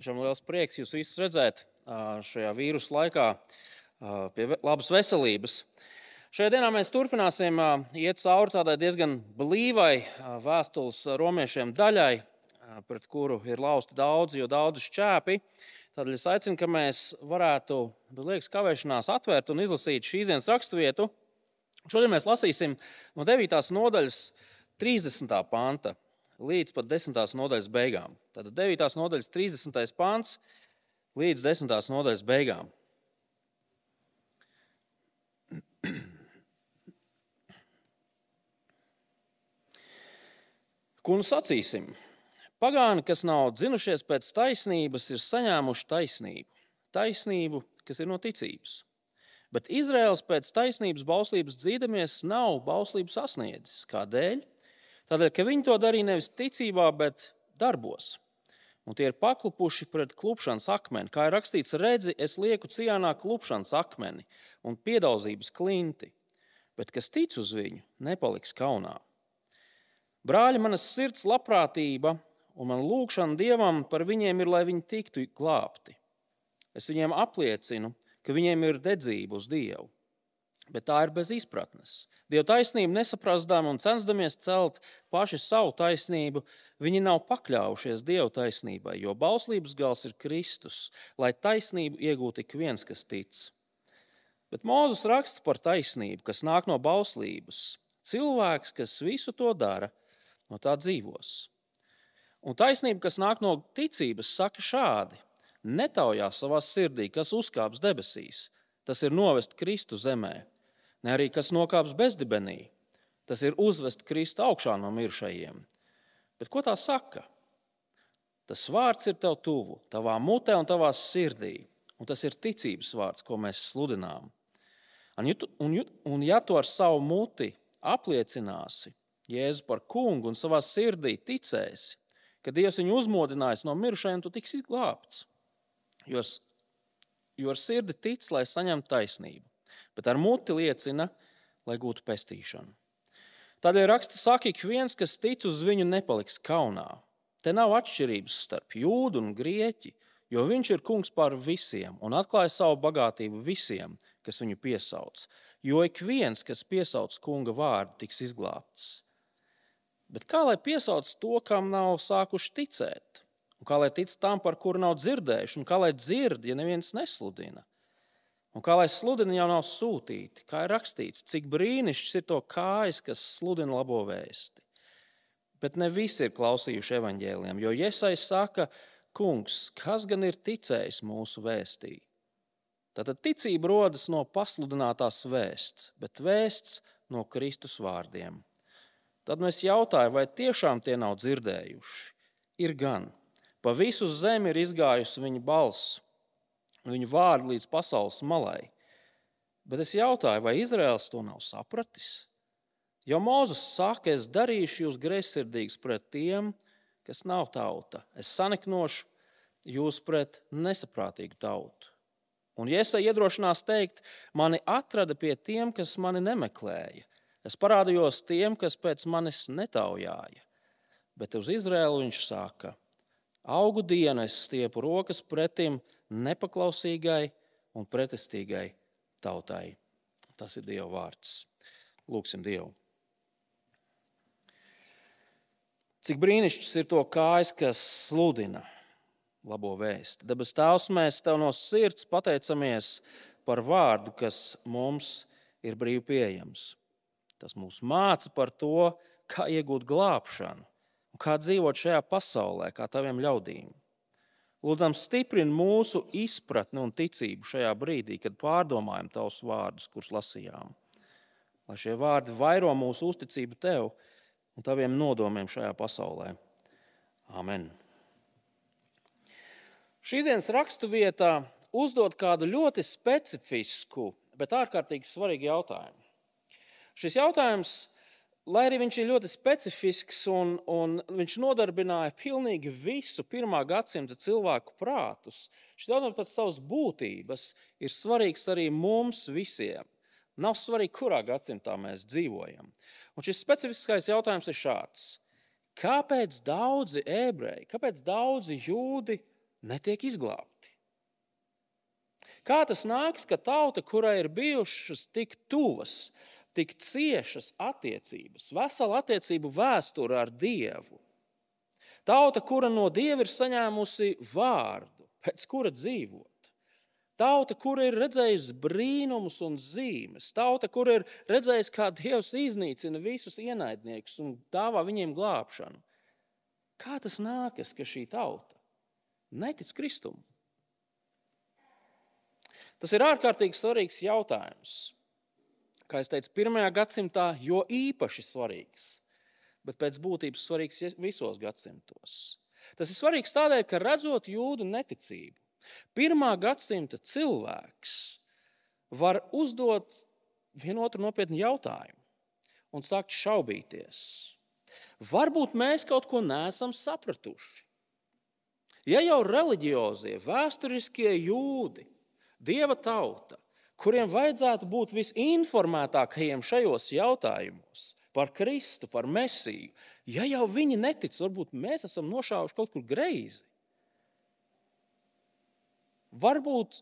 Tiešām liels prieks jūs visus redzēt šajā vīrusu laikā pie labas veselības. Šajā dienā mēs turpināsim iet cauri tādai diezgan blīvai vēstules romiešiem daļai, pret kuru ir lausti daudzi, jo daudzi šķēpi. Tādēļ es aicinu, ka mēs varētu bez liekas kavēšanās atvērt un izlasīt šīs dienas raksturvietu. Šodien mēs lasīsim no 9. nodaļas 30. panta līdz pat 10. nodaļas beigām. Tātad 9. nodaļas 30. pāns līdz 10. nodaļas beigām. Ko nu sacīsim? Pagāni, kas nav dzinušies pēc taisnības, ir saņēmuši taisnību. Taisnību, kas ir no ticības. Bet Izraels pēc taisnības bauslības dzīdamies nav bauslību sasniedzis. Kādēļ? Tādēļ, ka viņi to darīja nevis ticībā, bet darbos. Un tie ir paklupuši pret klupšanas akmeni. Kā ir rakstīts, redzi, es lieku cienā klupšanas akmeni un piedaudzības klinti, bet kas tic uz viņu, nepaliks kaunā. Brāļi, manas sirds labprātība un man lūgšana dievam par viņiem ir, lai viņi tiktu glābti. Es viņiem apliecinu, ka viņiem ir dedzība uz dievu, bet tā ir bez izpratnes. Dieva taisnību nesaprastām un censdamies celt paši savu taisnību, viņi nav pakļaujušies Dieva taisnībai, jo bauslības gals ir Kristus, lai taisnību iegūtu ik viens, kas tic. Bet Mūzes raksta par taisnību, kas nāk no bauslības. Cilvēks, kas visu to dara, no tā dzīvos. Un taisnība, kas nāk no ticības, saka šādi: netaujā savā sirdī, kas uzkāps debesīs, tas ir novest Kristu zemē ne arī kas nokāps bezdibenī. Tas ir uzvest Kristu augšā no mirušajiem. Bet ko tā saka? Tas vārds ir tev tuvu, tavā mutē un tavā sirdī. Un tas ir ticības vārds, ko mēs sludinām. Un, un, un ja tu ar savu muti apliecināsi Jēzu par kungu un savā sirdī ticēsi, ka Dievs viņu uzmodinājis no mirušajiem, tu tiksi izglābts. Jo, jo ar sirdi tic, lai saņemtu taisnību bet ar muti liecina, lai gūtu pestīšanu. Tādēļ raksta saka, ik viens, kas tic uz viņu, nepaliks kaunā. Te nav atšķirības starp jūdu un grieķi, jo viņš ir kungs pār visiem un atklāja savu bagātību visiem, kas viņu piesauc. Jo ik viens, kas piesauc kunga vārdu, tiks izglābts. Bet kā lai piesauc to, kam nav sākuši ticēt? Un kā lai tic tam, par kuru nav dzirdējuši, un kā lai dzird, ja neviens nesludina? Un kā lai sludina, jau nav sūtīti, kā ir rakstīts, cik brīnišķis ir to kājas, kas sludina labo vēsti. Bet ne visi ir klausījuši evaņģēliem, jo Iesai saka, kungs, kas gan ir ticējis mūsu vēstī? Tātad ticība rodas no pasludinātās vēsts, bet vēsts no Kristus vārdiem. Tad mēs jautājam, vai tiešām tie nav dzirdējuši? Ir gan. Pa visu zemi ir izgājusi viņa balss viņu vārdu līdz pasaules malai. Bet es jautāju, vai Izraels to nav sapratis? Jo Mozus saka, es darīšu jūs greizsirdīgus pret tiem, kas nav tauta. Es saniknošu jūs pret nesaprātīgu tautu. Un Iesa iedrošinās teikt, mani atrada pie tiem, kas mani nemeklēja. Es parādījos tiem, kas pēc manis netaujāja. Bet uz Izraēlu viņš saka, augu dienu es stiepu rokas pretim, nepaklausīgai un pretestīgai tautai. Tas ir Dieva vārds. Lūksim Dievu. Cik brīnišķīgs ir to kājas, kas sludina labo vēstu. Debes Tēvs, mēs Tev no sirds pateicamies par vārdu, kas mums ir brīvi pieejams. Tas mūs māca par to, kā iegūt glābšanu kā dzīvot šajā pasaulē, kā Taviem ļaudīm. Lūdzam, stiprini mūsu izpratni un ticību šajā brīdī, kad pārdomājam tavus vārdus, kurus lasījām. Lai šie vārdi vairo mūsu uzticību tev un taviem nodomiem šajā pasaulē. Amen. Šīs dienas raksturvietā uzdod kādu ļoti specifisku, bet ārkārtīgi svarīgu jautājumu. Šis jautājums lai arī viņš ir ļoti specifisks un, un viņš nodarbināja pilnīgi visu pirmā gadsimta cilvēku prātus, šis jautājums pēc savas būtības ir svarīgs arī mums visiem. Nav svarīgi, kurā gadsimtā mēs dzīvojam. Un šis specifiskais jautājums ir šāds. Kāpēc daudzi ebreji, kāpēc daudzi jūdi netiek izglābti. Kā tas nāks, ka tauta, kurai ir bijušas tik tuvas, tik ciešas attiecības, vesela attiecību vēsture ar Dievu, tauta, kura no Dieva ir saņēmusi vārdu, pēc kura dzīvot, Tauta, kur ir redzējusi brīnumus un zīmes, tauta, kur ir redzējusi, kā Dievs iznīcina visus ienaidniekus un dāvā viņiem glābšanu. Kā tas nākas, ka šī tauta netic Kristum? Tas ir ārkārtīgi svarīgs jautājums. Kā jau teicu, pirmajā gadsimtā jo īpaši svarīgs, bet pēc būtības svarīgs visos gadsimtos. Tas ir svarīgs tādēļ, ka redzot jūdu neticību, Pirmā gadsimta cilvēks var uzdot vienotru nopietnu jautājumu un sākt šaubīties. Varbūt mēs kaut ko neesam sapratuši. Ja jau reliģiozie, vēsturiskie jūdi, dieva tauta, kuriem vajadzētu būt visinformētākajiem šajos jautājumos par Kristu, par Mesiju, ja jau viņi netic, varbūt mēs esam nošāvuši kaut kur greizi. Varbūt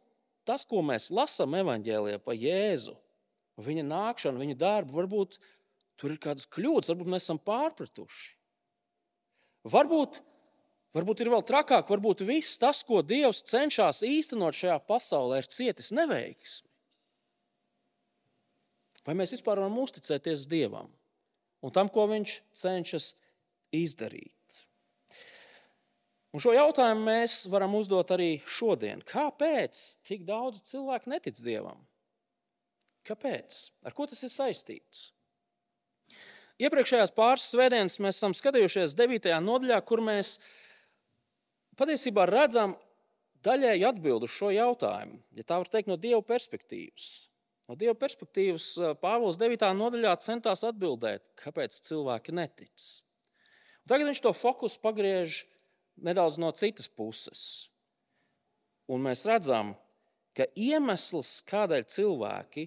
tas, ko mēs lasām evanģēlijā par Jēzu, viņa nākšanu, viņa darbu, varbūt tur ir kādas kļūdas, varbūt mēs esam pārpratuši. Varbūt, varbūt ir vēl trakāk, varbūt viss tas, ko Dievs cenšas īstenot šajā pasaulē, ir cietis neveiksmi. Vai mēs vispār varam uzticēties Dievam un tam, ko Viņš cenšas izdarīt? Un šo jautājumu mēs varam uzdot arī šodien. Kāpēc tik daudz cilvēku netic Dievam? Kāpēc? Ar ko tas ir saistīts? Iepriekšējās pāris svētdienas mēs esam skatījušies 9. nodaļā, kur mēs patiesībā redzam daļēji atbildi uz šo jautājumu. Ja tā var teikt, no Dieva perspektīvas. No Dieva perspektīvas Pāvils 9. nodaļā centās atbildēt, kāpēc cilvēki netic. Un tagad viņš to fokusu pagriež nedaudz no citas puses. Un mēs redzam, ka iemesls, kādēļ cilvēki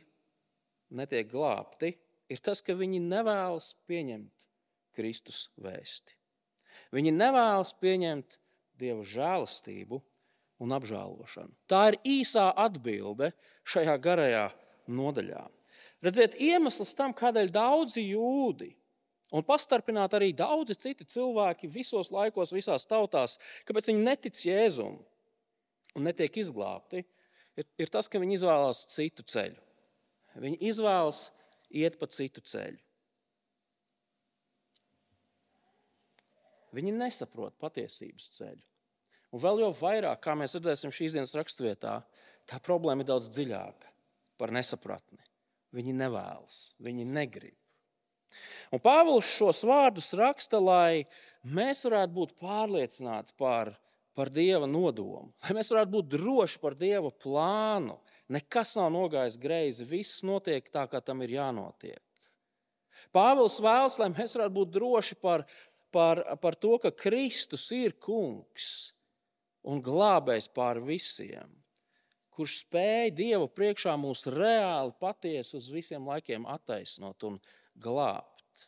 netiek glābti, ir tas, ka viņi nevēlas pieņemt Kristus vēsti. Viņi nevēlas pieņemt Dieva žēlastību un apžēlošanu. Tā ir īsā atbilde šajā garajā nodaļā. Redziet, iemesls tam, kādēļ daudzi jūdi Un pastarpināt arī daudzi citi cilvēki visos laikos, visās tautās, kāpēc viņi netic Jēzum un netiek izglābti, ir, ir tas, ka viņi izvēlās citu ceļu. Viņi izvēlas iet pa citu ceļu. Viņi nesaprot patiesības ceļu. Un vēl jau vairāk, kā mēs redzēsim šīs dienas raksturvietā, tā problēma ir daudz dziļāka par nesapratni. Viņi nevēlas, viņi negrib. Un Pāvils šos vārdus raksta, lai mēs varētu būt pārliecināti par, par Dieva nodomu, lai mēs varētu būt droši par Dieva plānu. Nekas nav nogājis greizi, viss notiek tā, kā tam ir jānotiek. Pāvils vēlas, lai mēs varētu būt droši par, par, par to, ka Kristus ir kungs un glābējs pār visiem, kurš spēj Dievu priekšā mūs reāli patiesi uz visiem laikiem attaisnot un glābt.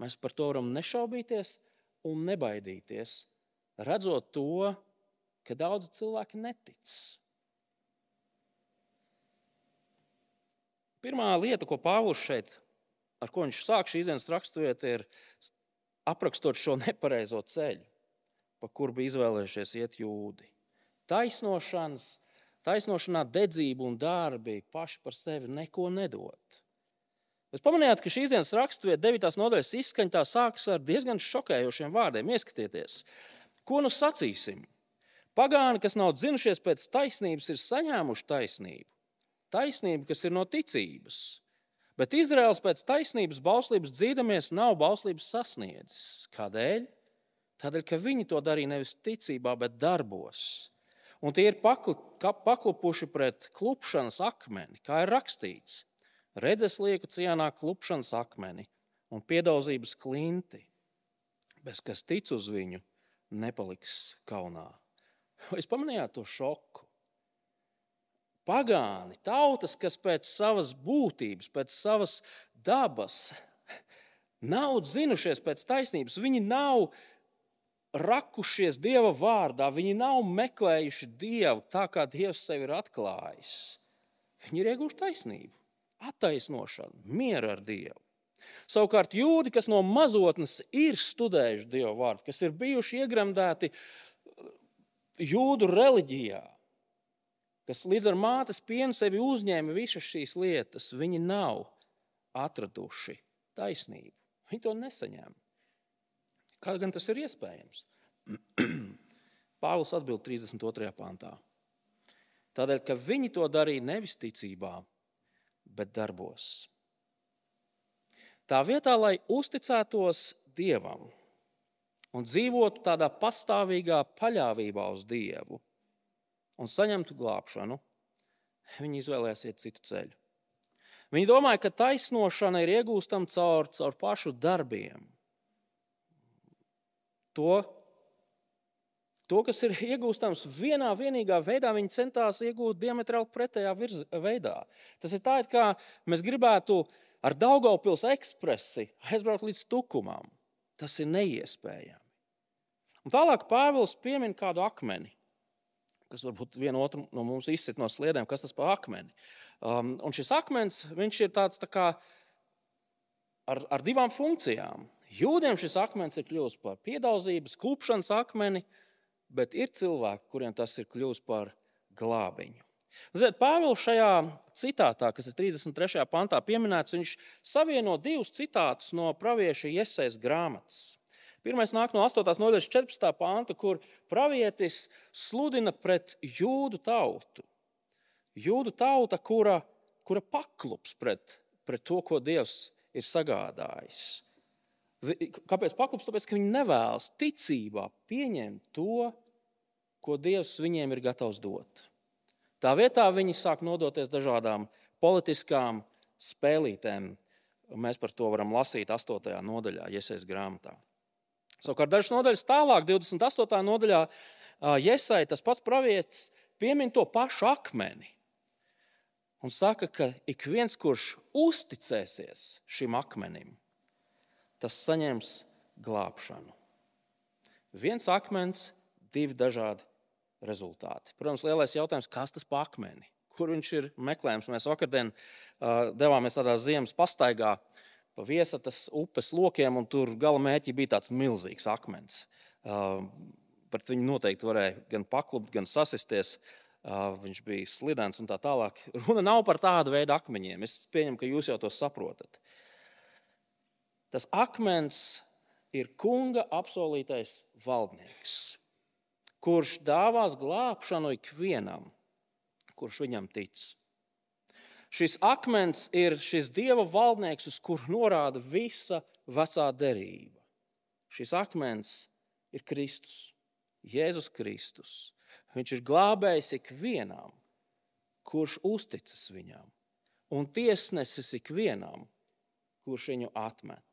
Mēs par to varam nešaubīties un nebaidīties, redzot to, ka daudzi cilvēki netic. Pirmā lieta, ko Pāvils šeit, ar ko viņš sāk šīs dienas raksturvieta, ir aprakstot šo nepareizo ceļu, pa kuru bija izvēlējušies iet jūdi. Taisnošanas, taisnošanā dedzība un darbi paši par sevi neko nedod. Jūs pamanījāt, ka šīs dienas raksturvieta, 9. nodaļas izskaņa tā sākas ar diezgan šokējošiem vārdiem. Ieskatieties, ko nu sacīsim? Pagāni, kas nav dzinušies pēc taisnības, ir saņēmuši taisnību. Taisnība, kas ir no ticības. Bet Izraels pēc taisnības bauslības dzīdamies nav bauslības sasniedzis. Kādēļ? Tādēļ, ka viņi to darīja nevis ticībā, bet darbos. Un tie ir paklupuši pret klupšanas akmeni, kā ir rakstīts redzes lieku cienā klupšanas akmeni un piedaudzības klinti, bez kas tic uz viņu, nepaliks kaunā. Jūs pamanījāt to šoku? Pagāni, tautas, kas pēc savas būtības, pēc savas dabas nav zinušies pēc taisnības, viņi nav rakušies Dieva vārdā, viņi nav meklējuši Dievu tā, kā Dievs sevi ir atklājis. Viņi ir ieguvuši taisnību, attaisnošanu, mieru ar Dievu. Savukārt jūdi, kas no mazotnes ir studējuši Dieva vārdu, kas ir bijuši iegremdēti jūdu reliģijā, kas līdz ar mātes pienu sevi uzņēma visas šīs lietas, viņi nav atraduši taisnību. Viņi to nesaņēma. Kā gan tas ir iespējams? Pāvils atbild 32. pantā. Tādēļ, ka viņi to darīja nevis ticībā, bet darbos. Tā vietā, lai uzticētos Dievam un dzīvotu tādā pastāvīgā paļāvībā uz Dievu un saņemtu glābšanu, viņi izvēlējās iet citu ceļu. Viņi domāja, ka taisnošana ir iegūstama caur, caur pašu darbiem. To, to, kas ir iegūstams vienā vienīgā veidā, viņi centās iegūt diametrāli pretējā virz, veidā. Tas ir tā, it kā mēs gribētu ar Daugaupils ekspresi aizbraukt līdz tukumam. Tas ir neiespējami. Un tālāk Pāvils piemin kādu akmeni kas varbūt vienu otru no mums izsit no sliedēm, kas tas par akmeni. Um, un šis akmens ir tāds tā kā ar, ar divām funkcijām. Jūdiem šis akmens ir kļuvis par piedaudzības, klupšanas akmeni, bet ir cilvēki, kuriem tas ir kļuvis par glābiņu. Ziniet, Pāvils šajā citātā, kas ir 33. pantā pieminēts, viņš savieno divus citātus no pravieša iesaistas grāmatas. Pirmais nāk no 8. nodaļas 14. panta, kur pravietis sludina pret jūdu tautu. Jūdu tauta, kura, kura paklups pret, pret to, ko Dievs ir sagādājis. Kāpēc paklups? Tāpēc, ka viņi nevēlas ticībā pieņemt to, ko Dievs viņiem ir gatavs dot. Tā vietā viņi sāk nodoties dažādām politiskām spēlītēm. Mēs par to varam lasīt 8. nodaļā, Iesaistas grāmatā. Savukārt dažas nodaļas tālāk, 28. nodaļā, Iesai, tas pats pravietis, piemin to pašu akmeni. Un saka, ka ik viens, kurš uzticēsies šim akmenim, tas saņems glābšanu. Viens akmens, divi dažādi rezultāti. Protams, lielais jautājums, kas tas par akmeni? Kur viņš ir meklējams? Mēs vakardien uh, devāmies tādā ziemas pastaigā pa viesatas upes lokiem, un tur gala mērķī bija tāds milzīgs akmens. Uh, Par viņu noteikti varēja gan paklupt, gan sasisties. Uh, viņš bija slidens un tā tālāk. Runa nav par tādu veidu akmeņiem. Es pieņemu, ka jūs jau to saprotat. Tas akmens ir kunga apsolītais valdnieks, kurš dāvās glābšanu ikvienam, kurš viņam tic. Šis akmens ir šis dieva valdnieks, uz kuru norāda visa vecā derība. Šis akmens ir Kristus, Jēzus Kristus. Viņš ir glābējis ikvienam, kurš uzticas viņam, un tiesnesis ikvienam, kurš viņu atmet.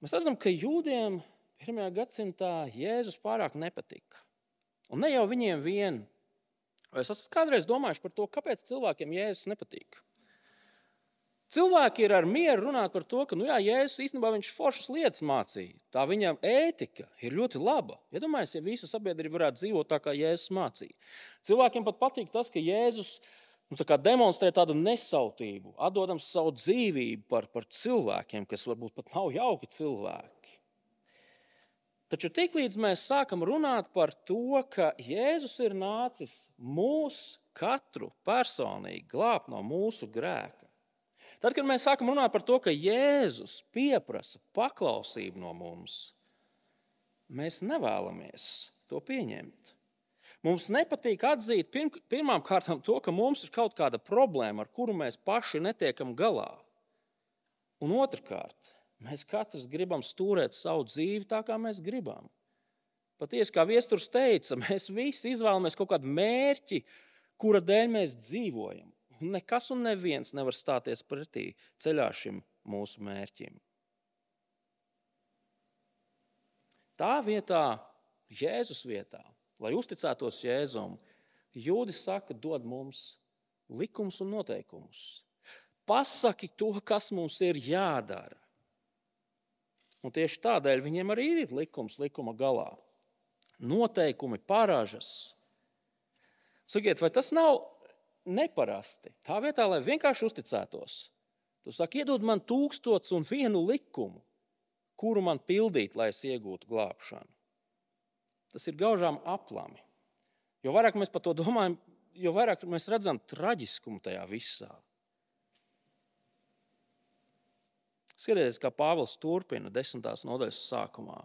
Mēs redzam, ka jūdiem pirmajā gadsimtā Jēzus pārāk nepatika. Un ne jau viņiem vien, es esmu kādreiz domājis par to, kāpēc cilvēkiem jēzus nepatīk? Cilvēki ir ar mieru runāt par to, ka, nu jā, Jēzus īstenībā viņš foršas lietas mācīja. Tā viņam ētika ir ļoti laba. Iedomājieties, ja visa sabiedrība varētu dzīvot tā, kā Jēzus mācīja. Cilvēkiem pat patīk tas, ka Jēzus nu, tā demonstrē tādu nesautību, atdodams savu dzīvību par, par cilvēkiem, kas varbūt pat nav jauki cilvēki. Taču tiklīdz mēs sākam runāt par to, ka Jēzus ir nācis mūs katru personīgi glābt no mūsu grēka, tad, kad mēs sākam runāt par to, ka Jēzus pieprasa paklausību no mums, mēs nevēlamies to pieņemt. Mums nepatīk atzīt pirm, pirmām kārtām to, ka mums ir kaut kāda problēma, ar kuru mēs paši netiekam galā. Un otrkārt, Mēs katrs gribam stūrēt savu dzīvi tā, kā mēs gribam. Patiesi, kā viesturs teica, mēs visi izvēlamies kaut kādu mērķi, kura dēļ mēs dzīvojam. Un nekas un neviens nevar stāties pretī ceļā šim mūsu mērķim. Tā vietā, Jēzus vietā, lai uzticētos Jēzum, Jūdis saka, dod mums likumus un noteikumus. Pasaki to, kas mums ir jādara. Un tieši tādēļ viņiem arī ir likums likuma galā. Noteikumi, paražas. Sakiet, vai tas nav neparasti? Tā vietā, lai vienkārši uzticētos, tu saki, iedod man tūkstots un vienu likumu, kuru man pildīt, lai es iegūtu glābšanu. Tas ir gaužām aplami. Jo vairāk mēs par to domājam, jo vairāk mēs redzam traģiskumu tajā visā. Skatieties, kā Pāvils turpina desmitās nodaļas sākumā.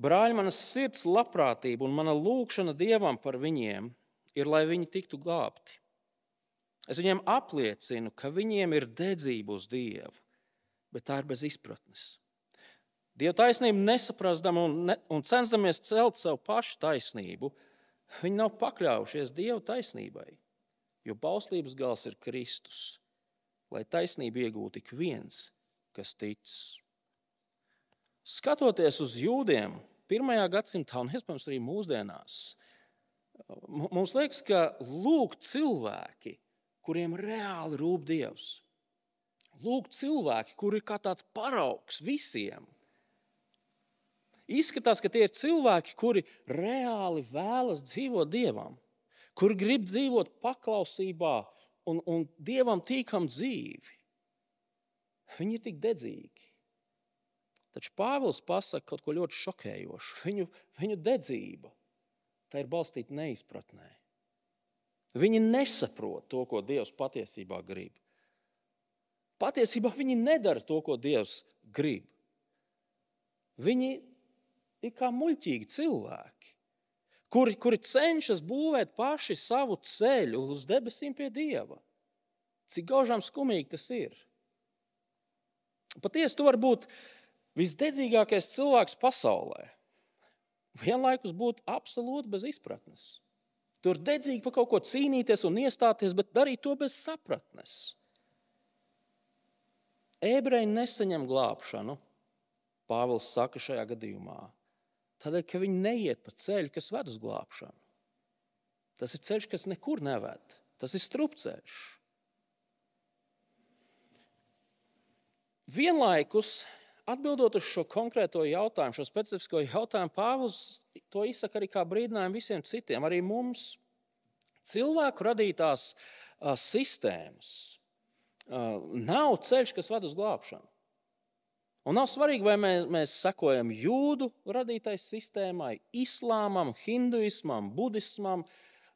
Brāļi, manas sirds labprātība un mana lūkšana Dievam par viņiem ir, lai viņi tiktu glābti. Es viņiem apliecinu, ka viņiem ir dedzība uz Dievu, bet tā ir bez izpratnes. Dieva taisnību nesaprastam un, ne, un cenšamies celt savu pašu taisnību, viņi nav pakļaujušies Dieva taisnībai, jo bauslības gals ir Kristus lai taisnību iegūtu ik viens, kas tic. Skatoties uz jūdiem, pirmajā gadsimtā un iespējams arī mūsdienās, mums liekas, ka lūk, cilvēki, kuriem reāli rūp Dievs, lūk, cilvēki, kuri ir kā tāds paraugs visiem. Izskatās, ka tie ir cilvēki, kuri reāli vēlas dzīvot Dievam, kuri grib dzīvot paklausībā un, un dievam tīkam dzīvi. Viņi ir tik dedzīgi. Taču Pāvils pasaka kaut ko ļoti šokējošu. Viņu, viņu dedzība tā ir balstīta neizpratnē. Viņi nesaprot to, ko Dievs patiesībā grib. Patiesībā viņi nedara to, ko Dievs grib. Viņi ir kā muļķīgi cilvēki kuri, kuri cenšas būvēt paši savu ceļu uz debesīm pie Dieva. Cik gaužām skumīgi tas ir. Patiesi, tu vari būt visdedzīgākais cilvēks pasaulē. Vienlaikus būt absolūti bez izpratnes. Tur dedzīgi par kaut ko cīnīties un iestāties, bet darīt to bez sapratnes. Ebreji nesaņem glābšanu, Pāvils saka šajā gadījumā. Tādēļ, ka viņi neiet pa ceļu, kas ved uz glābšanu. Tas ir ceļš, kas nekur neved. Tas ir strupceļš. Vienlaikus, atbildot uz šo konkrēto jautājumu, šo specifisko jautājumu, Pāvils to izsaka arī kā brīdinājumu visiem citiem, arī mums. Cilvēku radītās sistēmas nav ceļš, kas ved uz glābšanu. Un nav svarīgi, vai mēs, mēs sekojam jūdu radītai sistēmai, islāmam, hinduismam, budismam,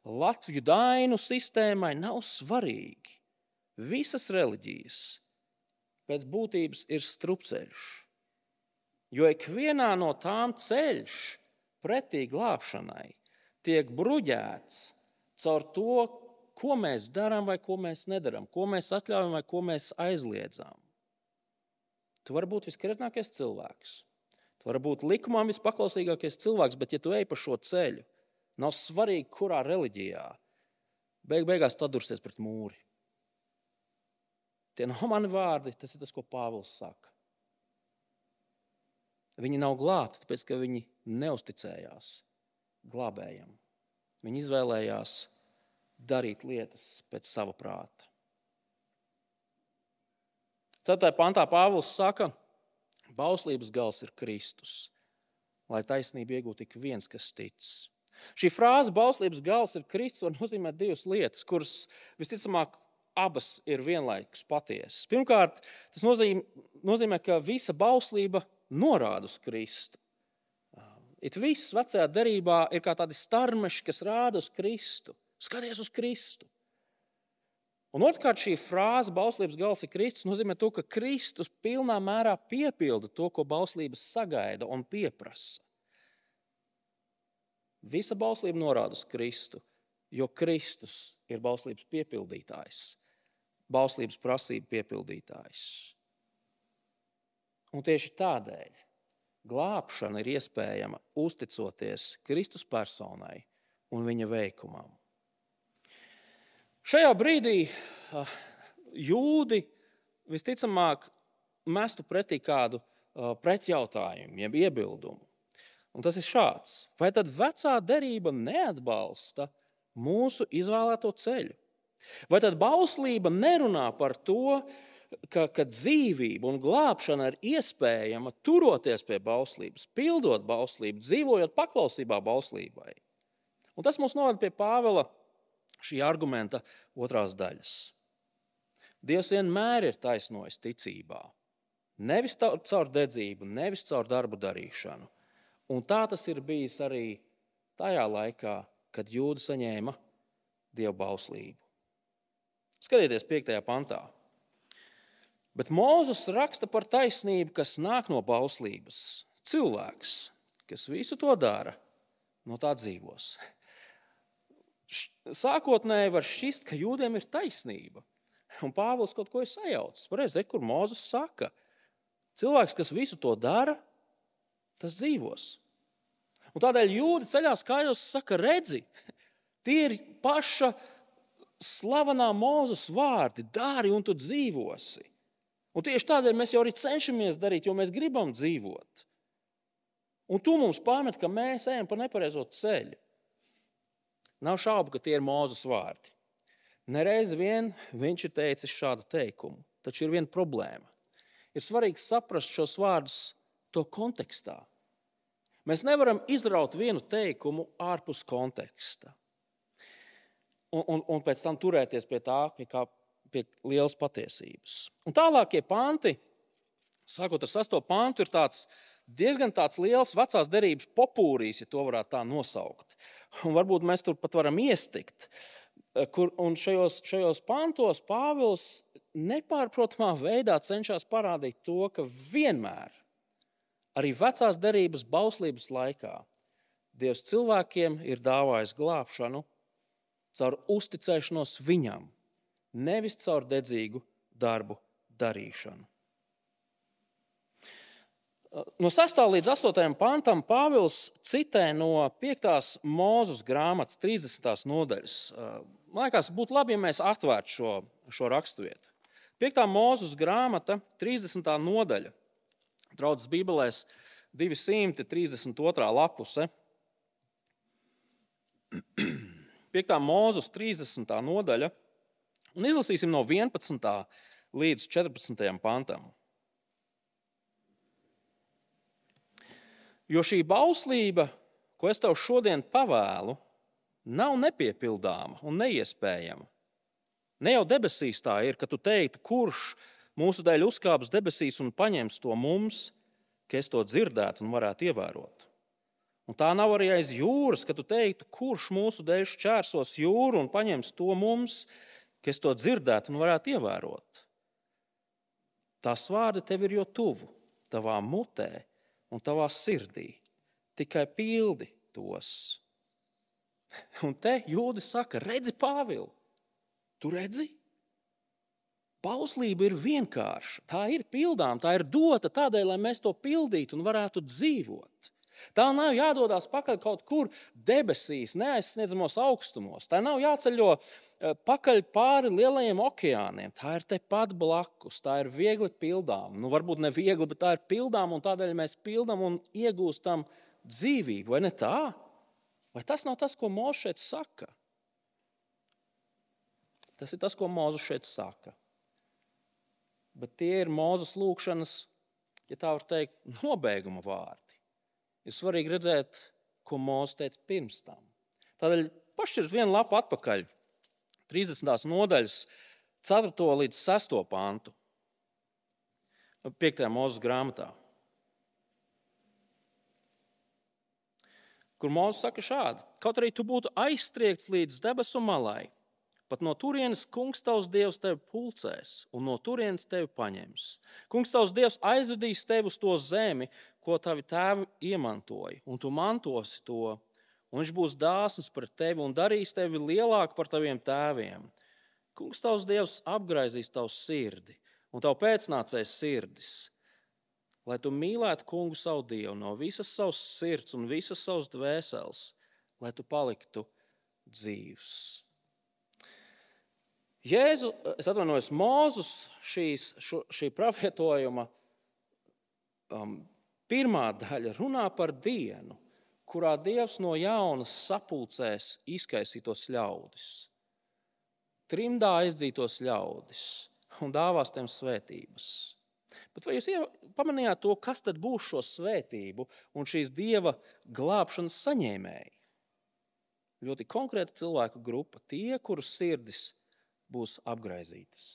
latviešu dainu sistēmai. Nav svarīgi. Visas reliģijas pēc būtības ir strupceļš. Jo ikvienā no tām ceļš pretī glābšanai tiek bruģēts caur to, ko mēs darām vai ko mēs nedarām, ko mēs atļaujam vai ko mēs aizliedzam. Tu vari būt viskrietnākais cilvēks. Tu vari būt likumam vispaklausīgākais cilvēks, bet, ja tu ej pa šo ceļu, nav svarīgi, kurā reliģijā, beig beigās tu atdursies pret mūri. Tie nav mani vārdi, tas ir tas, ko Pāvils saka. Viņi nav glābti, tāpēc ka viņi neusticējās glābējam. Viņi izvēlējās darīt lietas pēc sava prāta. 4. pantā Pāvils saka, ka bauslības gals ir Kristus, lai taisnība iegūtu tik viens, kas tic. Šī frāze, bauslības gals ir Kristus, var nozīmēt divas lietas, kuras visticamāk abas ir vienlaikus patiesas. Pirmkārt, tas nozīmē, nozīmē, ka visa bauslība norāda uz Kristu. It viss vecajā derībā ir kā tādi starmeši, kas rāda uz Kristu. Skaties uz Kristu. Un otrkārt, šī frāze, bauslības gals ir Kristus, nozīmē to, ka Kristus pilnā mērā piepilda to, ko bauslības sagaida un pieprasa. Visa bauslība norāda uz Kristu, jo Kristus ir bauslības piepildītājs, bauslības prasību piepildītājs. Un tieši tādēļ glābšana ir iespējama uzticoties Kristus personai un viņa veikumam. Šajā brīdī jūdi visticamāk mestu pretī kādu pretjautājumu, jeb iebildumu. Un tas ir šāds: vai tad vecā derība neatbalsta mūsu izvēlēto ceļu? Vai tad bauslība nerunā par to, ka, ka dzīvība un glābšana ir iespējama turoties pie bauslības, pildot bauslību, dzīvojot paklausībā bauslībai. Un tas mums novada pie Pāvela šī argumenta otrās daļas. Dievs vienmēr ir taisnojis ticībā. Nevis caur dedzību, nevis caur darbu darīšanu. Un tā tas ir bijis arī tajā laikā, kad jūda saņēma dievu bauslību. Skatieties, 5. pantā. Bet Mozus raksta par taisnību, kas nāk no bauslības. Cilvēks, kas visu to dara, no tā dzīvos. Sākotnēji var šķist, ka jūdiem ir taisnība. Un Pāvils kaut ko ir sajaucis. Pareizi, kur Mozus saka, cilvēks, kas visu to dara, tas dzīvos. Un tādēļ jūdzi ceļās kājās, saka, redzi, tie ir paša slavenā mūzes vārdi, dari un tu dzīvosi. Un tieši tādēļ mēs jau arī cenšamies darīt, jo mēs gribam dzīvot. Un tu mums pamet, ka mēs ejam pa nepareizo ceļu. Nav šaubu, ka tie ir mūzes vārdi. Nereiz vien viņš ir teicis šādu teikumu, taču ir viena problēma. Ir svarīgi saprast šos vārdus to kontekstā. Mēs nevaram izraut vienu teikumu ārpus konteksta un, un, un pēc tam turēties pie tā, pie, kā, pie lielas patiesības. Un tālākie panti, sākot ar sesto pantu, ir tāds diezgan tāds liels vecās derības popūrijas, ja to varētu tā nosaukt. Un varbūt mēs tur pat varam iestikt. Kur, un šajos, šajos pantos Pāvils nepārprotamā veidā cenšas parādīt to, ka vienmēr, arī vecās derības bauslības laikā, Dievs cilvēkiem ir dāvājis glābšanu caur uzticēšanos viņam, nevis caur dedzīgu darbu darīšanu. No 6. līdz 8. pantam Pāvils citē no 5. mūzes grāmatas 30. nodaļas. Man liekas, būtu labi, ja mēs atvērtu šo, šo raksturvietu. 5. mūzes grāmata, 30. nodaļa, draudzes Bībelēs 232. lapuse. 5. mūzes 30. nodaļa, un izlasīsim no 11. līdz 14. pantam. Jo šī bauslība, ko es tev šodien pavēlu, nav nepiepildāma un neiespējama. Ne jau debesīs tā ir, ka tu teiktu, kurš mūsu dēļ uzkāps debesīs un paņems to mums, ka es to dzirdētu un varētu ievērot. Un tā nav arī aiz jūras, ka tu teiktu, kurš mūsu dēļ šķērsos jūru un paņems to mums, ka es to dzirdētu un varētu ievērot. Tās vārdi tev ir jo tuvu, tavā mutē un tavā sirdī. Tikai pildi tos. Un te jūdzi saka, redzi, Pāvils, tu redzi? Bauslība ir vienkārša, tā ir pildām, tā ir dota tādēļ, lai mēs to pildītu un varētu dzīvot. Tā nav jādodas pakaļ kaut kur debesīs, neaizsniedzamos augstumos. Tā nav jāceļo eh, pakaļ pāri lielajiem okeāniem. Tā ir tepat blakus, tā ir viegli pildām. Nu, varbūt ne viegli, bet tā ir pildām, un tādēļ mēs pildām un iegūstam dzīvību. Vai ne tā? Vai tas nav tas, ko Mozus šeit saka? Tas ir tas, ko Mozus šeit saka. Bet tie ir Mozus lūkšanas, ja tā var teikt, nobeiguma vārdi ir svarīgi redzēt, ko Mozus teica pirms tam. Tādēļ pašķirt vienu lapu atpakaļ, 30. nodaļas, 4. līdz 6. pāntu, 5. mūzes grāmatā. Kur Mozus saka šādi: Kaut arī tu būtu aizstriegts līdz debesu malai, Pat no turienes kungs tavs dievs tevi pulcēs, un no turienes tevi paņems. Kungs tavs dievs aizvedīs tevi uz to zemi, ko tavi tēvi iemantoja, un tu mantosi to. Un viņš būs dāsns pret tevi un darīs tevi lielāku par taviem tēviem. Kungs tavs dievs apgraizīs tavu sirdi un tavu pēcnācēju sirdis, lai tu mīlētu kungu savu dievu no visas savas sirds un visas savas dvēseles, lai tu paliktu dzīvs. Jēzu, es atvainojos, Mozus šīs, šo, šī pravietojuma um, pirmā daļa runā par dienu, kurā Dievs no jaunas sapulcēs izkaisītos ļaudis, trimdā aizdzītos ļaudis. un dāvās tiem svētības. Bet vai jūs pamanījāt to, kas tad būs šo svētību un šīs dieva glābšanas saņēmēji? Ļoti konkrēta cilvēku grupa, tie, kurus sirdis būs apgaizītas.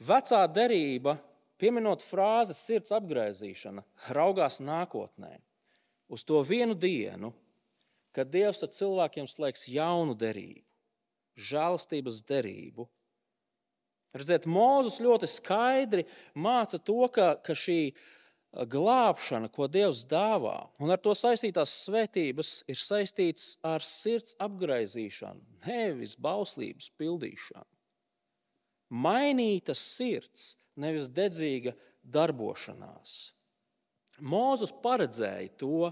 Vecā derība, pieminot frāzi sirds apgaizīšana, raugās nākotnē, uz to vienu dienu, kad Dievs ar cilvēkiem slēgs jaunu derību, žēlastības derību Redziet, Mozus ļoti skaidri māca to, ka, ka šī glābšana, ko Dievs dāvā, un ar to saistītās svētības, ir saistīts ar sirds apgaizīšanu, nevis bauslības pildīšanu. Mainīta sirds, nevis dedzīga darbošanās. Mozus paredzēja to,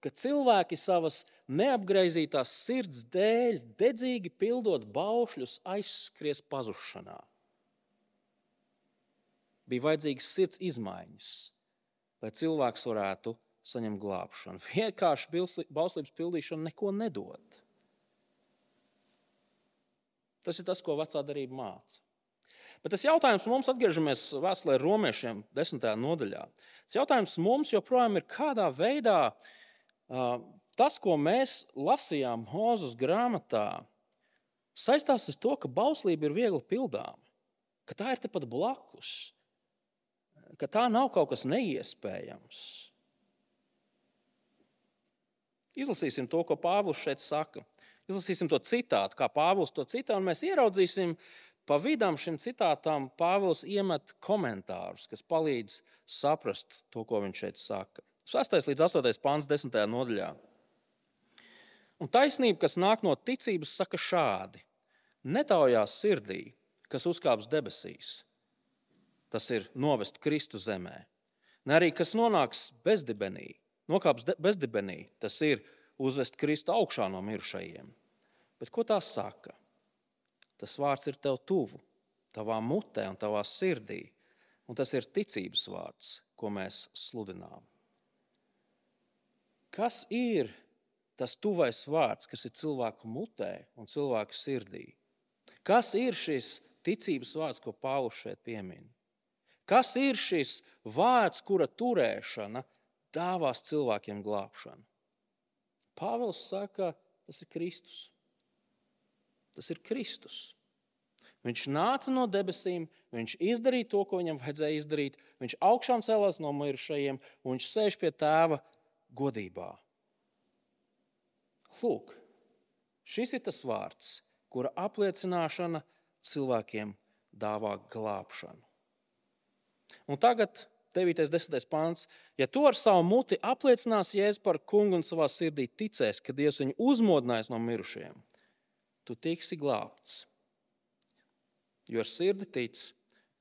ka cilvēki savas neapgaizītās sirds dēļ, dedzīgi pildot baušļus, aizskries pazušanā bija vajadzīgas sirds izmaiņas, lai cilvēks varētu saņemt glābšanu. Vienkārši bauslības pildīšana neko nedod. Tas ir tas, ko vecā darība māca. Bet tas jautājums mums, atgriežamies vēstulē romiešiem, desmitajā nodaļā. Tas jautājums mums joprojām ir, kādā veidā tas, ko mēs lasījām Mozus grāmatā, saistās ar to, ka bauslība ir viegli pildāma, ka tā ir tepat blakus ka tā nav kaut kas neiespējams. Izlasīsim to, ko Pāvils šeit saka. Izlasīsim to citātu, kā Pāvils to citā, un mēs ieraudzīsim, pa vidam šim citātam Pāvils iemet komentārus, kas palīdz saprast to, ko viņš šeit saka. 6. līdz 8. pāns, 10. nodaļā. Un taisnība, kas nāk no ticības, saka šādi: Netaujās sirdī, kas uzkāps debesīs, tas ir novest Kristu zemē. Ne arī kas nonāks bezdibenī, nokāps bezdibenī, tas ir uzvest Kristu augšā no mirušajiem. Bet ko tā saka? Tas vārds ir tev tuvu, tavā mutē un tavā sirdī, un tas ir ticības vārds, ko mēs sludinām. Kas ir tas tuvais vārds, kas ir cilvēku mutē un cilvēku sirdī? Kas ir šis ticības vārds, ko Pāvils šeit piemin? Kas ir šis vārds, kura turēšana dāvās cilvēkiem glābšanu? Pāvils saka, tas ir Kristus. Tas ir Kristus. Viņš nāca no debesīm, viņš izdarīja to, ko viņam vajadzēja izdarīt. Viņš augšām cēlās no mirušajiem, un viņš sēž pie tēva godībā. Lūk, šis ir tas vārds, kura apliecināšana cilvēkiem dāvā glābšanu. Un tagad 9. 10. pāns. Ja tu ar savu muti apliecinās Jēzu par kungu un savā sirdī ticēs, ka Dievs viņu uzmodinājis no mirušajiem, tu tiksi glābts. Jo ar sirdi tic,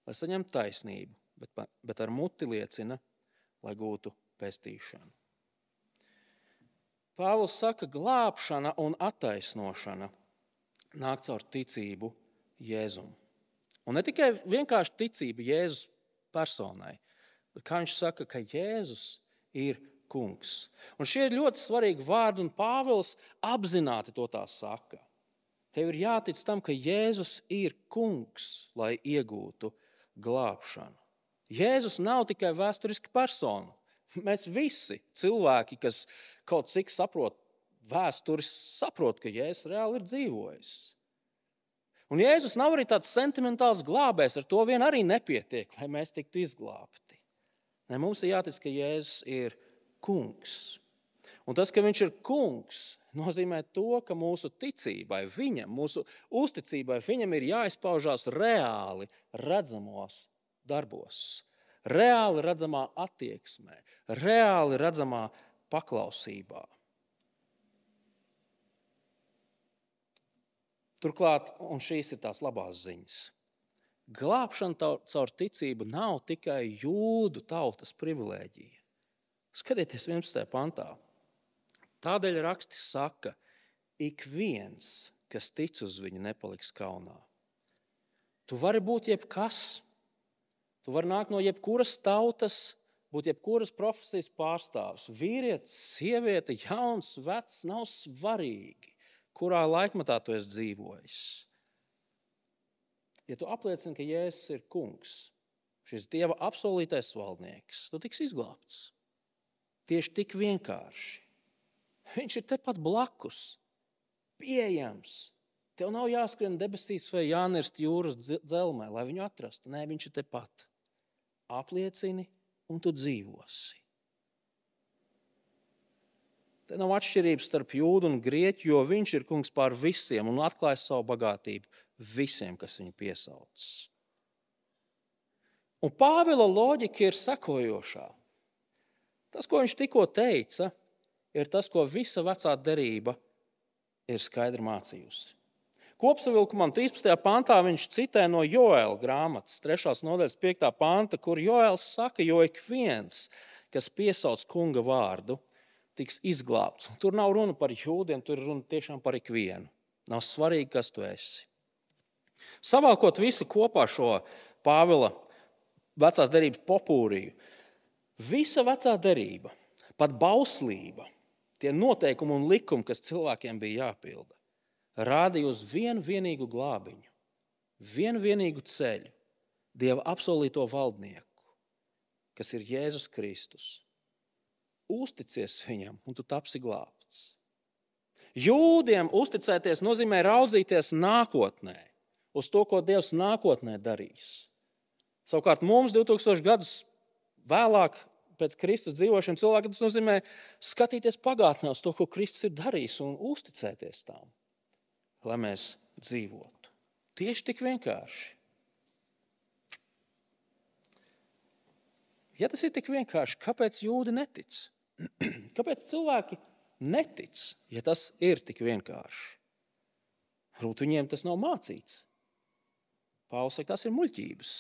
lai saņemtu taisnību, bet, bet ar muti liecina, lai gūtu pestīšanu. Pāvils saka, glābšana un attaisnošana nāk caur ticību Jēzum. Un ne tikai vienkārši ticība Jēzus personai. Kā viņš saka, ka Jēzus ir kungs. Un šie ir ļoti svarīgi vārdi, un Pāvils apzināti to tā saka. Tev ir jātic tam, ka Jēzus ir kungs, lai iegūtu glābšanu. Jēzus nav tikai vēsturiski persona. Mēs visi cilvēki, kas kaut cik saprot vēsturi, saprot, ka Jēzus reāli ir dzīvojis. Un Jēzus nav arī tāds sentimentāls glābējs, ar to vien arī nepietiek, lai mēs tiktu izglābti. Ne, mums ir jātic, ka Jēzus ir kungs. Un tas, ka viņš ir kungs, nozīmē to, ka mūsu ticībai viņam, mūsu uzticībai viņam ir jāizpaužās reāli redzamos darbos, reāli redzamā attieksmē, reāli redzamā paklausībā. Turklāt, un šīs ir tās labās ziņas, glābšana caur ticību nav tikai jūdu tautas privilēģija. Skatieties, 11. pantā. Tādēļ rakstis saka, ik viens, kas tic uz viņu, nepaliks kaunā. Tu vari būt jebkas, tu vari nākt no jebkuras tautas, būt jebkuras profesijas pārstāvs. Vīrietis, sieviete, jauns, vecs, nav svarīgi kurā laikmatā tu esi dzīvojis. ja tu apliecini, ka Jēzus ir kungs, šis Dieva apsolītais valdnieks, tu tiks izglābts. Tieši tik vienkārši. Viņš ir tepat blakus, pieejams. Tev nav jāskrien debesīs vai jānirst jūras dzelzmē, lai viņu atrastu. Nē, viņš ir tepat. Apliecini, un tu dzīvosi. Te nav atšķirības starp jūdu un grieķu, jo viņš ir kungs pār visiem un atklāj savu bagātību visiem, kas viņu piesauc. Un Pāvila loģika ir sekojošā. Tas, ko viņš tikko teica, ir tas, ko visa vecā derība ir skaidri mācījusi. Kopsavilkumam 13. pantā viņš citē no Joēla grāmatas, 3. nodaļas 5. panta, kur Joēls saka, jo ik viens, kas piesauc kunga vārdu, tiks izglābts. Tur nav runa par jūdiem, tur ir runa tiešām par ikvienu. Nav svarīgi, kas tu esi. Savākot visu kopā šo Pāvila vecās derības popūriju, visa vecā derība, pat bauslība, tie noteikumi un likumi, kas cilvēkiem bija jāpilda, rādīja uz vienu vienīgu glābiņu, vienu vienīgu ceļu, Dieva apsolīto valdnieku, kas ir Jēzus Kristus uzticies viņam, un tu tapsi glābts. Jūdiem uzticēties nozīmē raudzīties nākotnē, uz to, ko Dievs nākotnē darīs. Savukārt mums 2000 gadus vēlāk, pēc Kristus dzīvošanas cilvēkiem, tas nozīmē skatīties pagātnē uz to, ko Kristus ir darījis un uzticēties tam, lai mēs dzīvotu. Tieši tik vienkārši. Ja tas ir tik vienkārši, kāpēc jūdi netic? Kāpēc cilvēki netic, ja tas ir tik vienkārši? Varbūt viņiem tas nav mācīts. Pāvils saka, tas ir muļķības.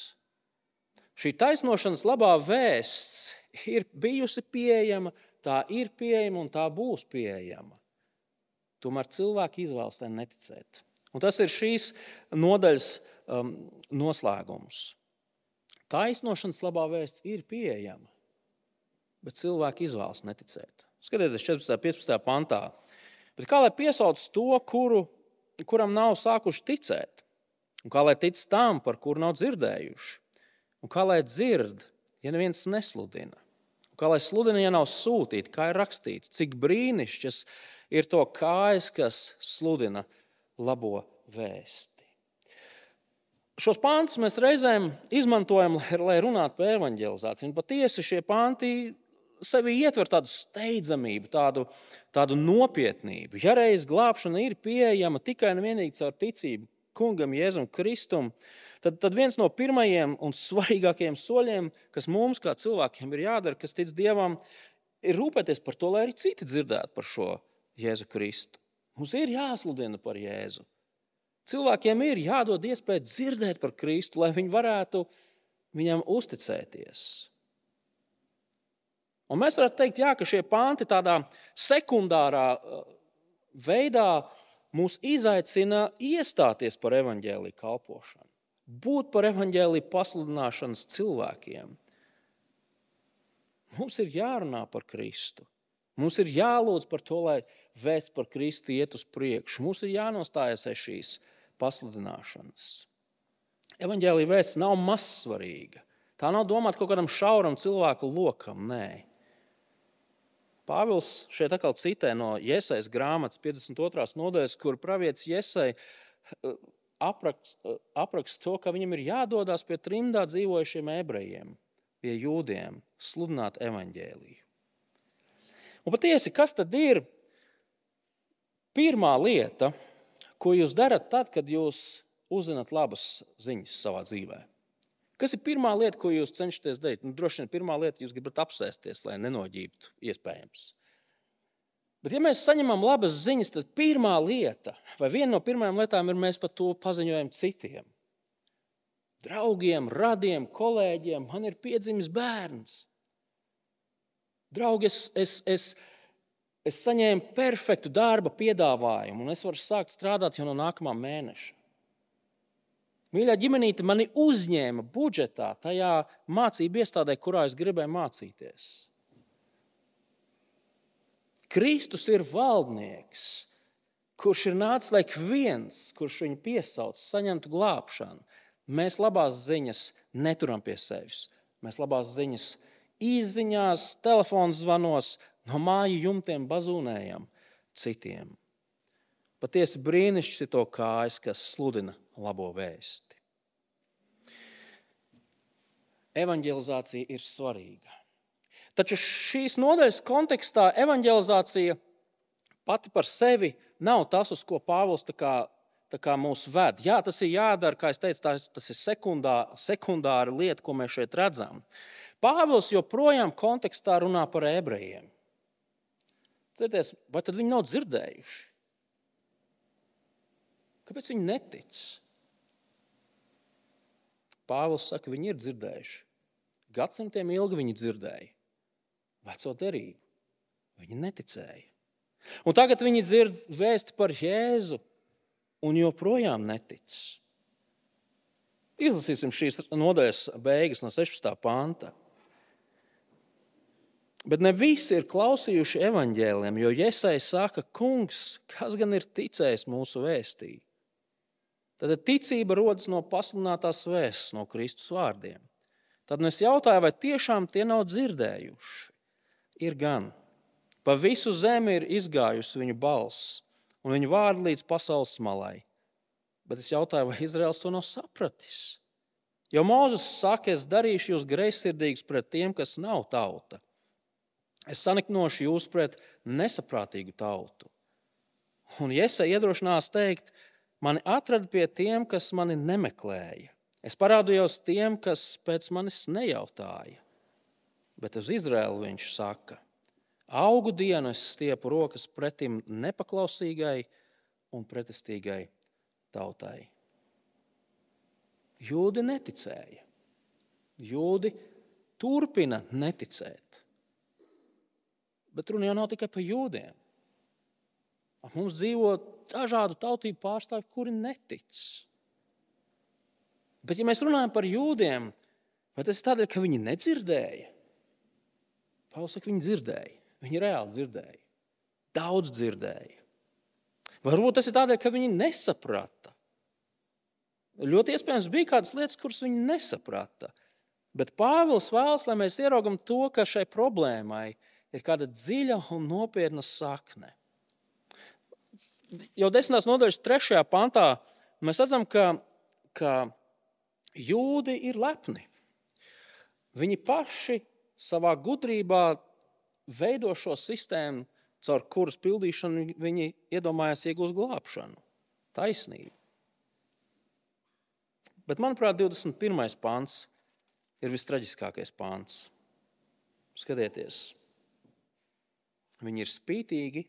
Šī taisnošanas labā vēsts ir bijusi pieejama, tā ir pieejama un tā būs pieejama. Tomēr cilvēki izvēlas tam neticēt. Un tas ir šīs nodaļas um, noslēgums. Taisnošanas labā vēsts ir pieejama bet cilvēki izvēlas neticēt. Skatieties, 14. un 15. pantā. Bet kā lai piesauc to, kuru, kuram nav sākuši ticēt? Un kā lai tic tam, par kuru nav dzirdējuši? Un kā lai dzird, ja neviens nesludina? Kā lai sludina, ja nav sūtīti, kā ir rakstīts, cik brīnišķis ir to kājas, kas sludina labo vēsti. Šos pāntus mēs reizēm izmantojam, lai runātu par evanģelizāciju. Patiesi šie pānti sevi ietver tādu steidzamību, tādu, tādu nopietnību. Ja reiz glābšana ir pieejama tikai un vienīgi caur ticību kungam, Jēzum Kristum, tad, tad viens no pirmajiem un svarīgākajiem soļiem, kas mums kā cilvēkiem ir jādara, kas tic Dievam, ir rūpēties par to, lai arī citi dzirdētu par šo Jēzu Kristu. Mums ir jāsludina par Jēzu. Cilvēkiem ir jādod iespēja dzirdēt par Kristu, lai viņi varētu viņam uzticēties. Un mēs varētu teikt, jā, ka šie panti tādā sekundārā uh, veidā mūs izaicina iestāties par evaņģēlīju kalpošanu, būt par evaņģēlīju pasludināšanas cilvēkiem. Mums ir jārunā par Kristu. Mums ir jālūdz par to, lai vēsts par Kristu iet uz priekšu. Mums ir jānostājas aiz šīs pasludināšanas. Evangelija vēsts nav mazsvarīga. Tā nav domāta kaut kādam šauram cilvēku lokam. Nē, Pāvils šeit atkal citē no Iesaijas grāmatas 52. nodaļas, kur pravietis Iesai eh, apraksta eh, aprakst to, ka viņam ir jādodas pie trimdā dzīvojušiem ebrejiem, pie jūdiem, sludināt evaņģēliju. Un patiesi, kas tad ir pirmā lieta, ko jūs darat tad, kad jūs uzzināt labas ziņas savā dzīvēm? Kas ir pirmā lieta, ko jūs cenšaties darīt? Nu, droši vien pirmā lieta, jūs gribat apsēsties, lai nenoģībtu, iespējams. Bet, ja mēs saņemam labas ziņas, tad pirmā lieta, vai viena no pirmajām lietām, ir mēs par to paziņojam citiem. Draugiem, radiem, kolēģiem, man ir piedzimis bērns. Draugi, es, es, es, es saņēmu perfektu darba piedāvājumu, un es varu sākt strādāt jau no nākamā mēneša. Mīļā ģimenīte mani uzņēma budžetā, tajā mācību iestādē, kurā es gribēju mācīties. Kristus ir valdnieks, kurš ir nācis, lai viens, kurš viņu piesauc, saņemtu glābšanu. Mēs labās ziņas neturam pie sevis. Mēs labās ziņas izziņās, telefona zvanos, no māju jumtiem bazūnējam citiem. Patiesi brīnišķis ir to kājas, kas sludina labo vēsti. Evangelizācija ir svarīga. Taču šīs nodaļas kontekstā evangelizācija pati par sevi nav tas, uz ko Pāvils tā kā mūs ved. Jā, tas ir jādara, kā es teicu, tas, tas ir sekundā, sekundāra lieta, ko mēs šeit redzam. Pāvils joprojām kontekstā runā par ebrejiem. Cerieties, vai tad viņi nav dzirdējuši? Kāpēc viņi netic? Pāvils saka, viņi ir dzirdējuši. Gadsimtiem ilgi viņi dzirdēja veco derību. Viņi neticēja. Un tagad viņi dzird vēsti par Jēzu un joprojām netic. Izlasīsim šīs nodaļas beigas no 16. panta. Bet ne visi ir klausījuši evaņģēliem, jo Iesai saka, kungs, kas gan ir ticējis mūsu vēstī? Tad ticība rodas no pasludinātās vēstures, no Kristus vārdiem. Tad es jautāju, vai tiešām tie nav dzirdējuši? Ir gan. Pa visu zemi ir izgājusi viņu balss, un viņu vārdi līdz pasaules malai. Bet es jautāju, vai Izraels to nav sapratis? Jo Mozus saka, es darīšu jūs greizsirdīgus pret tiem, kas nav tauta. Es saniknošu jūs pret nesaprātīgu tautu. Un Iesa iedrošinās teikt, mani atrada pie tiem, kas mani nemeklēja. Es parādījos tiem, kas pēc manis nejautāja. Bet uz Izraēlu viņš saka, augu dienu es stiepu rokas pretim nepaklausīgai un pretestīgai tautai. Jūdi neticēja. Jūdi turpina neticēt. Bet runa jau nav tikai par jūdiem. Mums dzīvo dažādu tautību pārstāvji, kuri netic. Bet, ja mēs runājam par jūdiem, vai tas ir tādēļ, ka viņi nedzirdēja? Pāvils saka, viņi dzirdēja. Viņi reāli dzirdēja. Daudz dzirdēja. Varbūt tas ir tādēļ, ka viņi nesaprata. Ļoti iespējams, bija kādas lietas, kuras viņi nesaprata. Bet Pāvils vēlas, lai mēs ieraugam to, ka šai problēmai ir kāda dziļa un nopietna sakne. Jau desmitās nodaļas trešajā pantā mēs redzam, ka, ka jūdi ir lepni. Viņi paši savā gudrībā veido šo sistēmu, caur kuras pildīšanu viņi iedomājās iegūst glābšanu, taisnību. Bet, manuprāt, 21. pāns ir vistraģiskākais pāns. Skatieties, viņi ir spītīgi,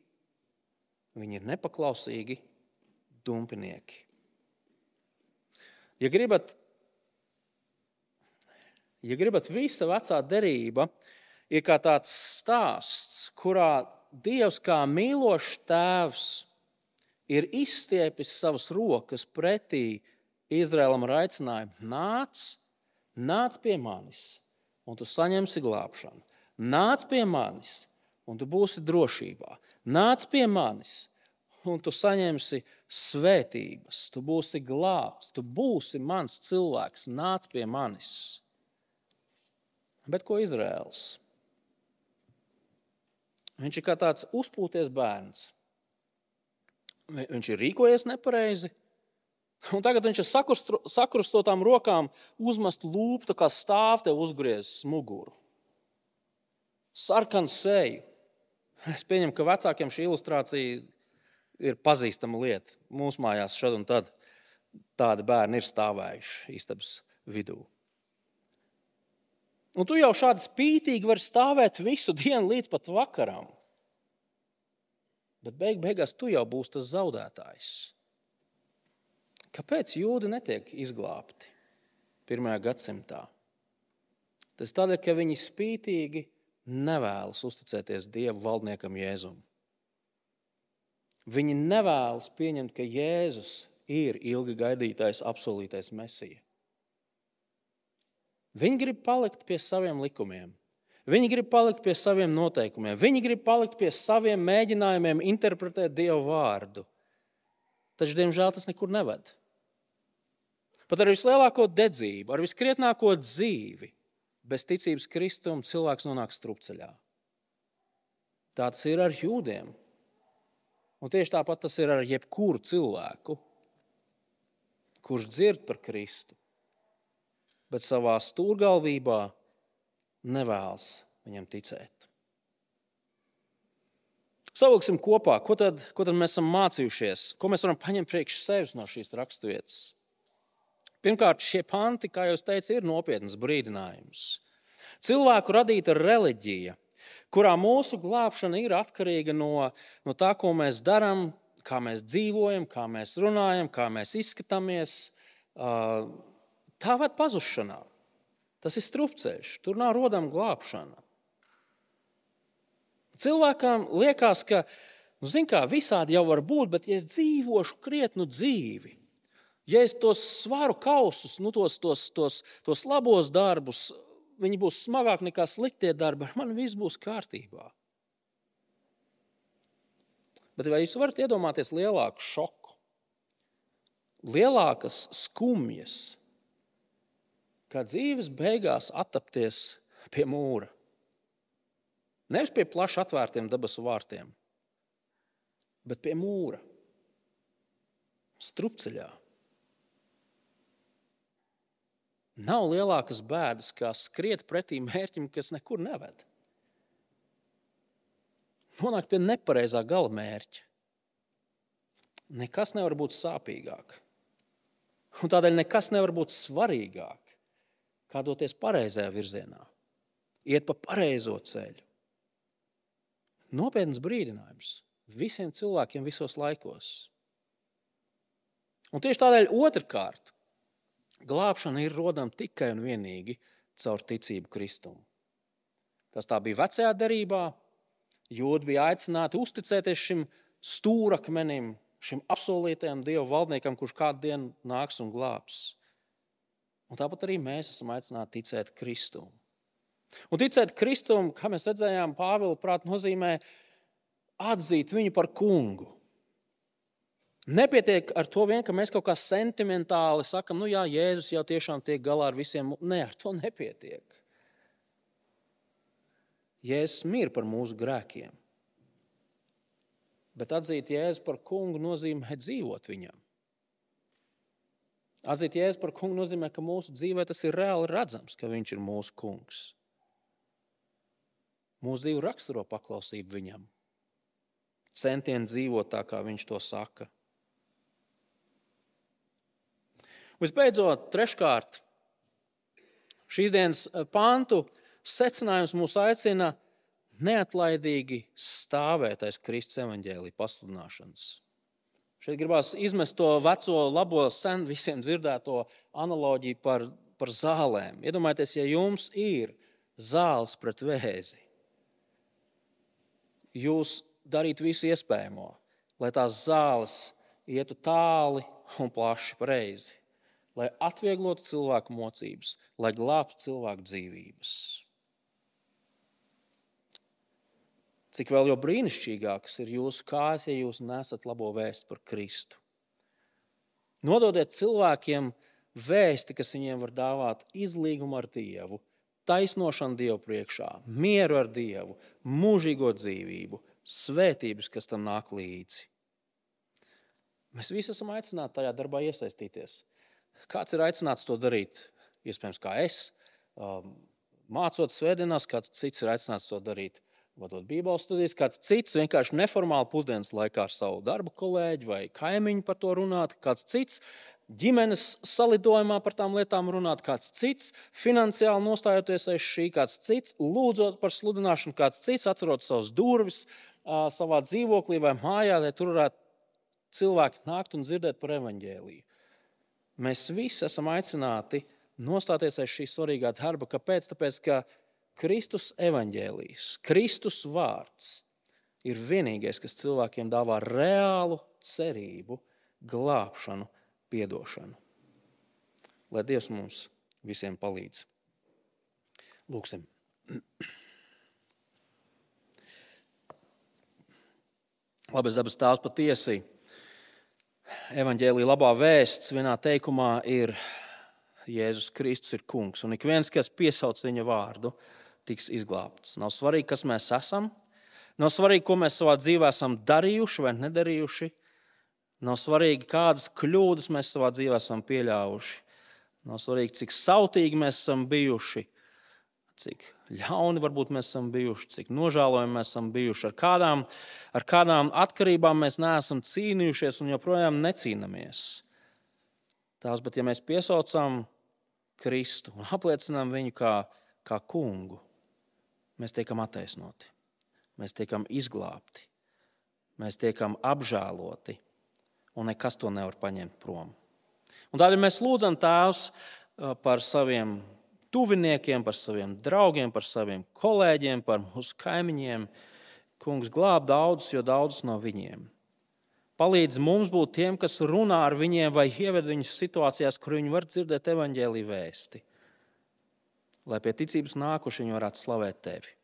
viņi ir nepaklausīgi, dumpinieki. Ja gribat ja gribat, visa vecā derība ir kā tāds stāsts, kurā Dievs kā mīlošs tēvs ir izstiepis savas rokas pretī Izraēlam ar aicinājumu: nāc, nāc pie manis, un tu saņemsi glābšanu. Nāc pie manis, un tu būsi drošībā. Nāc pie manis, un tu saņemsi svētības. Tu būsi glābts, tu būsi mans cilvēks. Nāc pie manis. Bet ko Izraels? Viņš ir kā tāds uzpūties bērns. Viņš ir rīkojies nepareizi. Un tagad viņš ar sakrustotām rokām uzmest lūpu, kā stāv te uzgriezis muguru. Sarkanu seju. Es pieņemu, ka vecākiem šī ilustrācija ir pazīstama lieta. Mūsu mājās šad un tad tādi bērni ir stāvējuši istabas vidū. Un tu jau šādi spītīgi vari stāvēt visu dienu līdz pat vakaram. Bet beig beigās tu jau būsi tas zaudētājs. Kāpēc jūdi netiek izglābti pirmajā gadsimtā? Tas tādēļ, ka viņi spītīgi nevēlas uzticēties Dieva valdniekam Jēzum. Viņi nevēlas pieņemt, ka Jēzus ir ilgi gaidītais, apsolītais mesija. Viņi grib palikt pie saviem likumiem. Viņi grib palikt pie saviem noteikumiem. Viņi grib palikt pie saviem mēģinājumiem interpretēt Dievu vārdu. Taču, diemžēl, tas nekur neved. Pat ar vislielāko dedzību, ar viskrietnāko dzīvi, bez ticības Kristum cilvēks nonāk strupceļā. Tā tas ir ar jūdiem. Un tieši tāpat tas ir ar jebkuru cilvēku, kurš dzird par Kristu, bet savā stūrgalvībā nevēlas viņam ticēt. Savilksim kopā, ko tad, ko tad mēs esam mācījušies, ko mēs varam paņemt priekš sevis no šīs raksturvietas. Pirmkārt, šie panti, kā jau teicu, ir nopietns brīdinājums. Cilvēku radīta reliģija, kurā mūsu glābšana ir atkarīga no, no tā, ko mēs darām, kā mēs dzīvojam, kā mēs runājam, kā mēs izskatāmies, tā ved pazušanā. Tas ir strupceļš, tur nav rodama glābšana. Cilvēkam liekas, ka nu, kā, visādi jau var būt, bet ja es dzīvošu krietnu dzīvi, ja es tos svaru kausus, nu, tos, tos, tos, tos labos darbus, viņi būs smagāki nekā sliktie darbi, ar mani viss būs kārtībā. Bet vai jūs varat iedomāties lielāku šoku, lielākas skumjas, kā dzīves beigās attapties pie mūra? Nevis pie plaši atvērtiem debesu vārtiem, bet pie mūra, strupceļā. Nav lielākas bēdas, kā skriet pretī mērķim, kas nekur neved. Nonākt pie nepareizā gala mērķa. Nekas nevar būt sāpīgāk. Un tādēļ nekas nevar būt svarīgāk, kā doties pareizajā virzienā, iet pa pareizo ceļu. Nopietns brīdinājums visiem cilvēkiem visos laikos. Un tieši tādēļ otrkārt, glābšana ir rodama tikai un vienīgi caur ticību Kristum. Tas tā bija vecajā derībā. Jūda bija aicināti uzticēties šim stūrakmenim, šim apsolītajam dievu valdniekam, kurš kādu dienu nāks un glābs. Un tāpat arī mēs esam aicināti ticēt Kristum. Un ticēt Kristum, kā mēs redzējām, Pāvila prātā nozīmē atzīt viņu par kungu. Nepietiek ar to vien, ka mēs kaut kā sentimentāli sakam, nu jā, Jēzus jau tiešām tiek galā ar visiem. Nē, ar to nepietiek. Jēzus mir par mūsu grēkiem. Bet atzīt Jēzu par kungu nozīmē dzīvot viņam. Atzīt Jēzu par kungu nozīmē, ka mūsu dzīvē tas ir reāli redzams, ka viņš ir mūsu kungs. Mūsu dzīve raksturo paklausību viņam, centienu dzīvot tā, kā viņš to saka. Visbeidzot, treškārt, šīs dienas pāntu secinājums mūs aicina neatlaidīgi stāvēt aiz Kristus evaņģēlī pasludināšanas. Šeit gribās izmest to veco, labo, sen visiem dzirdēto analoģiju par, par zālēm. Iedomājieties, ja jums ir zāles pret vēzi, jūs darītu visu iespējamo, lai tās zāles ietu tāli un plaši pareizi, lai atvieglotu cilvēku mocības, lai glābtu cilvēku dzīvības. Cik vēl jau brīnišķīgākas ir jūsu kājas, ja jūs nesat labo vēstu par Kristu. Nododiet cilvēkiem vēsti, kas viņiem var dāvāt izlīgumu ar Dievu, taisnošanu Dievu priekšā, mieru ar Dievu, mūžīgo dzīvību, svētības, kas tam nāk līdzi. Mēs visi esam aicināti tajā darbā iesaistīties. Kāds ir aicināts to darīt? Iespējams, kā es, um, mācot svētdienās, kāds cits ir aicināts to darīt vadot Bībeles studijas, kāds cits vienkārši neformāli pusdienas laikā ar savu darbu kolēģi vai kaimiņu par to runāt, kāds cits ģimenes salidojumā par tām lietām runāt, kāds cits finansiāli nostājoties aiz šī, kāds cits lūdzot par sludināšanu, kāds cits atverot savus durvis savā dzīvoklī vai mājā, lai tur varētu cilvēki nākt un dzirdēt par evaņģēliju. Mēs visi esam aicināti nostāties aiz šī svarīgā darba. Kāpēc? Tāpēc, ka Kristus evaņģēlijs, Kristus vārds ir vienīgais, kas cilvēkiem dāvā reālu cerību, glābšanu, atdošanu. Lai Dievs mums visiem palīdz. Lūksim. Labais dabas tēvs patiesi. Evanģēlīja labā vēsts vienā teikumā ir Jēzus Kristus ir kungs, un ik viens, kas piesauc viņa vārdu, tiks izglābts. Nav svarīgi, kas mēs esam, nav svarīgi, ko mēs savā dzīvē esam darījuši vai nedarījuši, nav svarīgi, kādas kļūdas mēs savā dzīvē esam pieļāvuši, nav svarīgi, cik sautīgi mēs esam bijuši, cik ļauni varbūt mēs esam bijuši, cik nožēlojami mēs esam bijuši, ar kādām, ar kādām atkarībām mēs neesam cīnījušies un joprojām necīnāmies. Tās, bet ja mēs piesaucam Kristu un apliecinām viņu kā, kā kungu, mēs tiekam attaisnoti, mēs tiekam izglābti, mēs tiekam apžēloti, un nekas to nevar paņemt prom. Un tādēļ mēs lūdzam Tēvs par saviem tuviniekiem, par saviem draugiem, par saviem kolēģiem, par mūsu kaimiņiem. Kungs glāb daudzus, jo daudzus no viņiem palīdz mums būt tiem, kas runā ar viņiem vai ieved viņus situācijās, kur viņi var dzirdēt evaņģēlīju vēsti. Lai pie ticības nākuši viņi varētu slavēt tevi.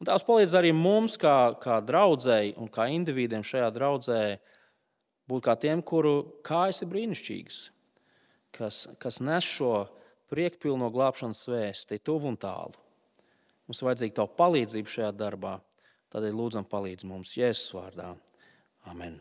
Un tās palīdz arī mums, kā, kā draudzēji un kā individiem šajā draudzē, būt kā tiem, kuru kājas ir brīnišķīgas, kas, kas nes šo priekpilno glābšanas vēsti tuvu un tālu. Mums vajadzīga tava palīdzība šajā darbā, tādēļ lūdzam palīdz mums Jēzus vārdā. Amen.